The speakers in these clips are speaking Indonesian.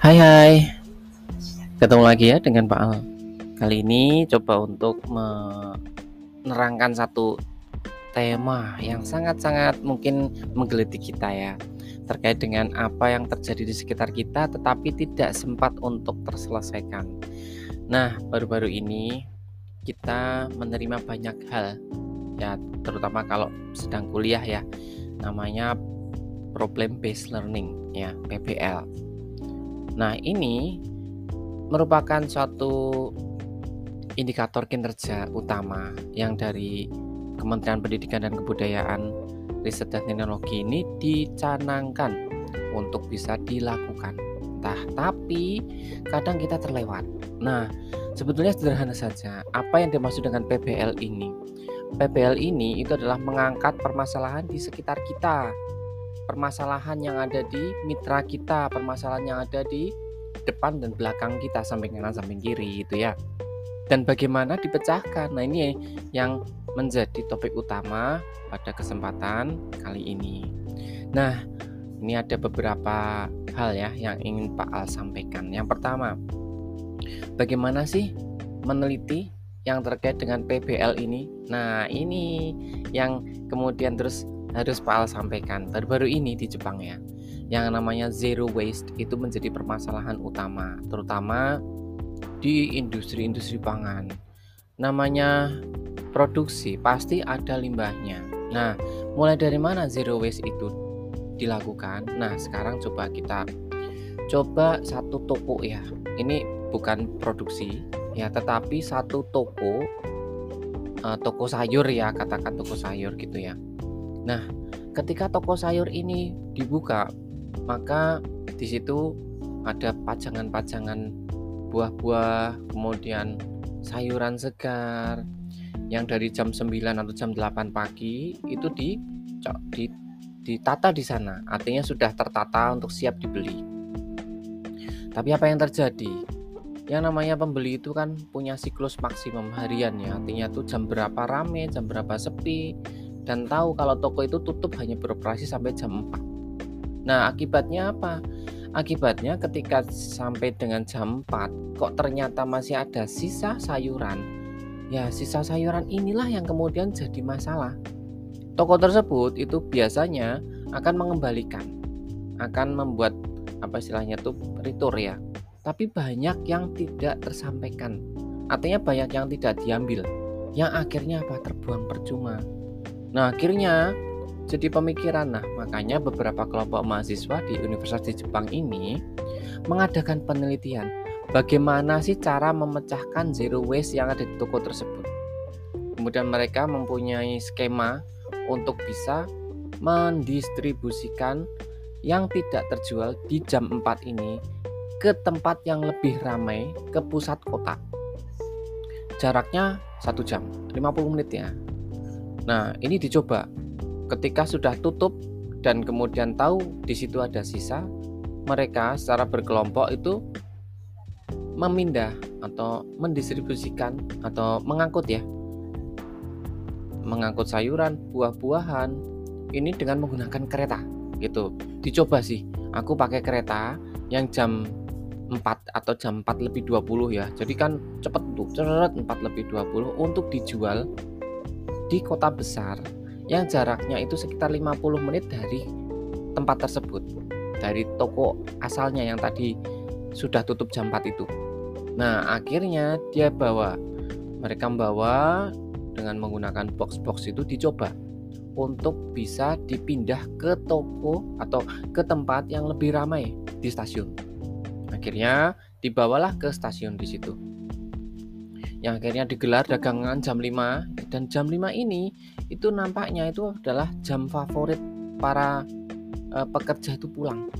Hai hai. Ketemu lagi ya dengan Pak Al. Kali ini coba untuk menerangkan satu tema yang sangat-sangat mungkin menggelitik kita ya. Terkait dengan apa yang terjadi di sekitar kita tetapi tidak sempat untuk terselesaikan. Nah baru-baru ini kita menerima banyak hal ya terutama kalau sedang kuliah ya. Namanya problem based learning ya PBL Nah, ini merupakan suatu indikator kinerja utama yang dari Kementerian Pendidikan dan Kebudayaan, Riset dan Teknologi ini dicanangkan untuk bisa dilakukan. Entah, tapi kadang kita terlewat. Nah, sebetulnya sederhana saja. Apa yang dimaksud dengan PBL ini? PBL ini itu adalah mengangkat permasalahan di sekitar kita permasalahan yang ada di mitra kita, permasalahan yang ada di depan dan belakang kita, samping kanan, samping kiri gitu ya. Dan bagaimana dipecahkan? Nah, ini yang menjadi topik utama pada kesempatan kali ini. Nah, ini ada beberapa hal ya yang ingin Pak Al sampaikan. Yang pertama, bagaimana sih meneliti yang terkait dengan PBL ini? Nah, ini yang kemudian terus harus Pak sampaikan. Baru-baru ini di Jepang ya. Yang namanya zero waste itu menjadi permasalahan utama terutama di industri-industri pangan. Namanya produksi pasti ada limbahnya. Nah mulai dari mana zero waste itu dilakukan? Nah sekarang coba kita coba satu toko ya. Ini bukan produksi ya tetapi satu toko uh, toko sayur ya katakan toko sayur gitu ya Nah, ketika toko sayur ini dibuka, maka di situ ada pajangan-pajangan buah-buah, kemudian sayuran segar yang dari jam 9 atau jam 8 pagi itu di di ditata di sana. Artinya sudah tertata untuk siap dibeli. Tapi apa yang terjadi? Yang namanya pembeli itu kan punya siklus maksimum harian ya. Artinya tuh jam berapa rame, jam berapa sepi, dan tahu kalau toko itu tutup hanya beroperasi sampai jam 4. Nah, akibatnya apa? Akibatnya ketika sampai dengan jam 4 kok ternyata masih ada sisa sayuran. Ya, sisa sayuran inilah yang kemudian jadi masalah. Toko tersebut itu biasanya akan mengembalikan, akan membuat apa istilahnya tuh retur ya. Tapi banyak yang tidak tersampaikan. Artinya banyak yang tidak diambil. Yang akhirnya apa? Terbuang percuma. Nah, akhirnya jadi pemikiran. Nah, makanya beberapa kelompok mahasiswa di Universitas Jepang ini mengadakan penelitian bagaimana sih cara memecahkan zero waste yang ada di toko tersebut. Kemudian mereka mempunyai skema untuk bisa mendistribusikan yang tidak terjual di jam 4 ini ke tempat yang lebih ramai ke pusat kota. Jaraknya satu jam, 50 menit ya. Nah, ini dicoba. Ketika sudah tutup dan kemudian tahu di situ ada sisa, mereka secara berkelompok itu memindah atau mendistribusikan atau mengangkut ya. Mengangkut sayuran, buah-buahan ini dengan menggunakan kereta gitu. Dicoba sih. Aku pakai kereta yang jam 4 atau jam 4 lebih 20 ya. Jadi kan cepet tuh, ceret 4 lebih 20 untuk dijual di kota besar yang jaraknya itu sekitar 50 menit dari tempat tersebut dari toko asalnya yang tadi sudah tutup jam 4 itu. Nah akhirnya dia bawa mereka membawa dengan menggunakan box-box itu dicoba untuk bisa dipindah ke toko atau ke tempat yang lebih ramai di stasiun. Akhirnya dibawalah ke stasiun di situ yang akhirnya digelar dagangan jam 5 dan jam 5 ini itu nampaknya itu adalah jam favorit para uh, pekerja itu pulang.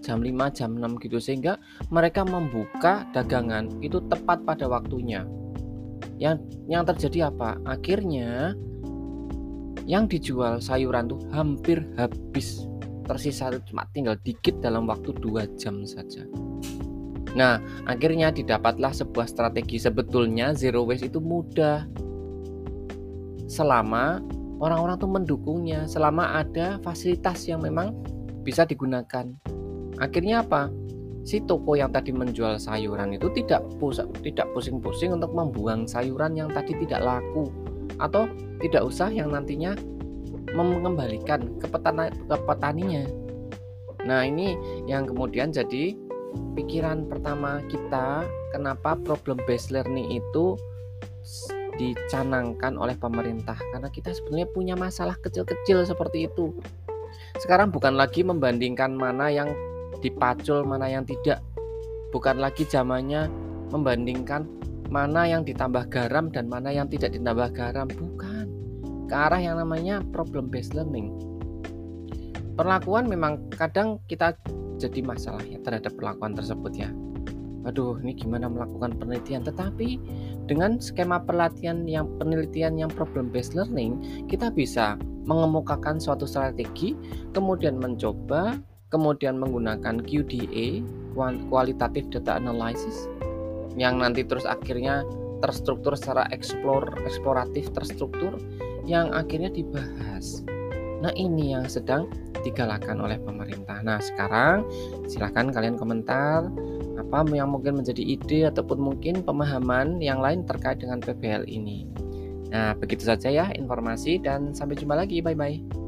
Jam 5 jam 6 gitu sehingga mereka membuka dagangan itu tepat pada waktunya. Yang yang terjadi apa? Akhirnya yang dijual sayuran tuh hampir habis. Tersisa cuma tinggal dikit dalam waktu 2 jam saja Nah, akhirnya didapatlah sebuah strategi sebetulnya zero waste itu mudah. Selama orang-orang tuh mendukungnya, selama ada fasilitas yang memang bisa digunakan. Akhirnya apa? si toko yang tadi menjual sayuran itu tidak pusing tidak pusing-pusing untuk membuang sayuran yang tadi tidak laku atau tidak usah yang nantinya mengembalikan ke, petani, ke petaninya. Nah, ini yang kemudian jadi pikiran pertama kita kenapa problem based learning itu dicanangkan oleh pemerintah? Karena kita sebenarnya punya masalah kecil-kecil seperti itu. Sekarang bukan lagi membandingkan mana yang dipacul mana yang tidak. Bukan lagi zamannya membandingkan mana yang ditambah garam dan mana yang tidak ditambah garam. Bukan. Ke arah yang namanya problem based learning. Perlakuan memang kadang kita jadi masalah ya terhadap perlakuan tersebut ya aduh ini gimana melakukan penelitian tetapi dengan skema pelatihan yang penelitian yang problem based learning kita bisa mengemukakan suatu strategi kemudian mencoba kemudian menggunakan QDA qualitative data analysis yang nanti terus akhirnya terstruktur secara eksplor eksploratif terstruktur yang akhirnya dibahas. Nah, ini yang sedang digalakan oleh pemerintah. Nah, sekarang silahkan kalian komentar apa yang mungkin menjadi ide ataupun mungkin pemahaman yang lain terkait dengan PBL ini. Nah, begitu saja ya informasi dan sampai jumpa lagi. Bye bye.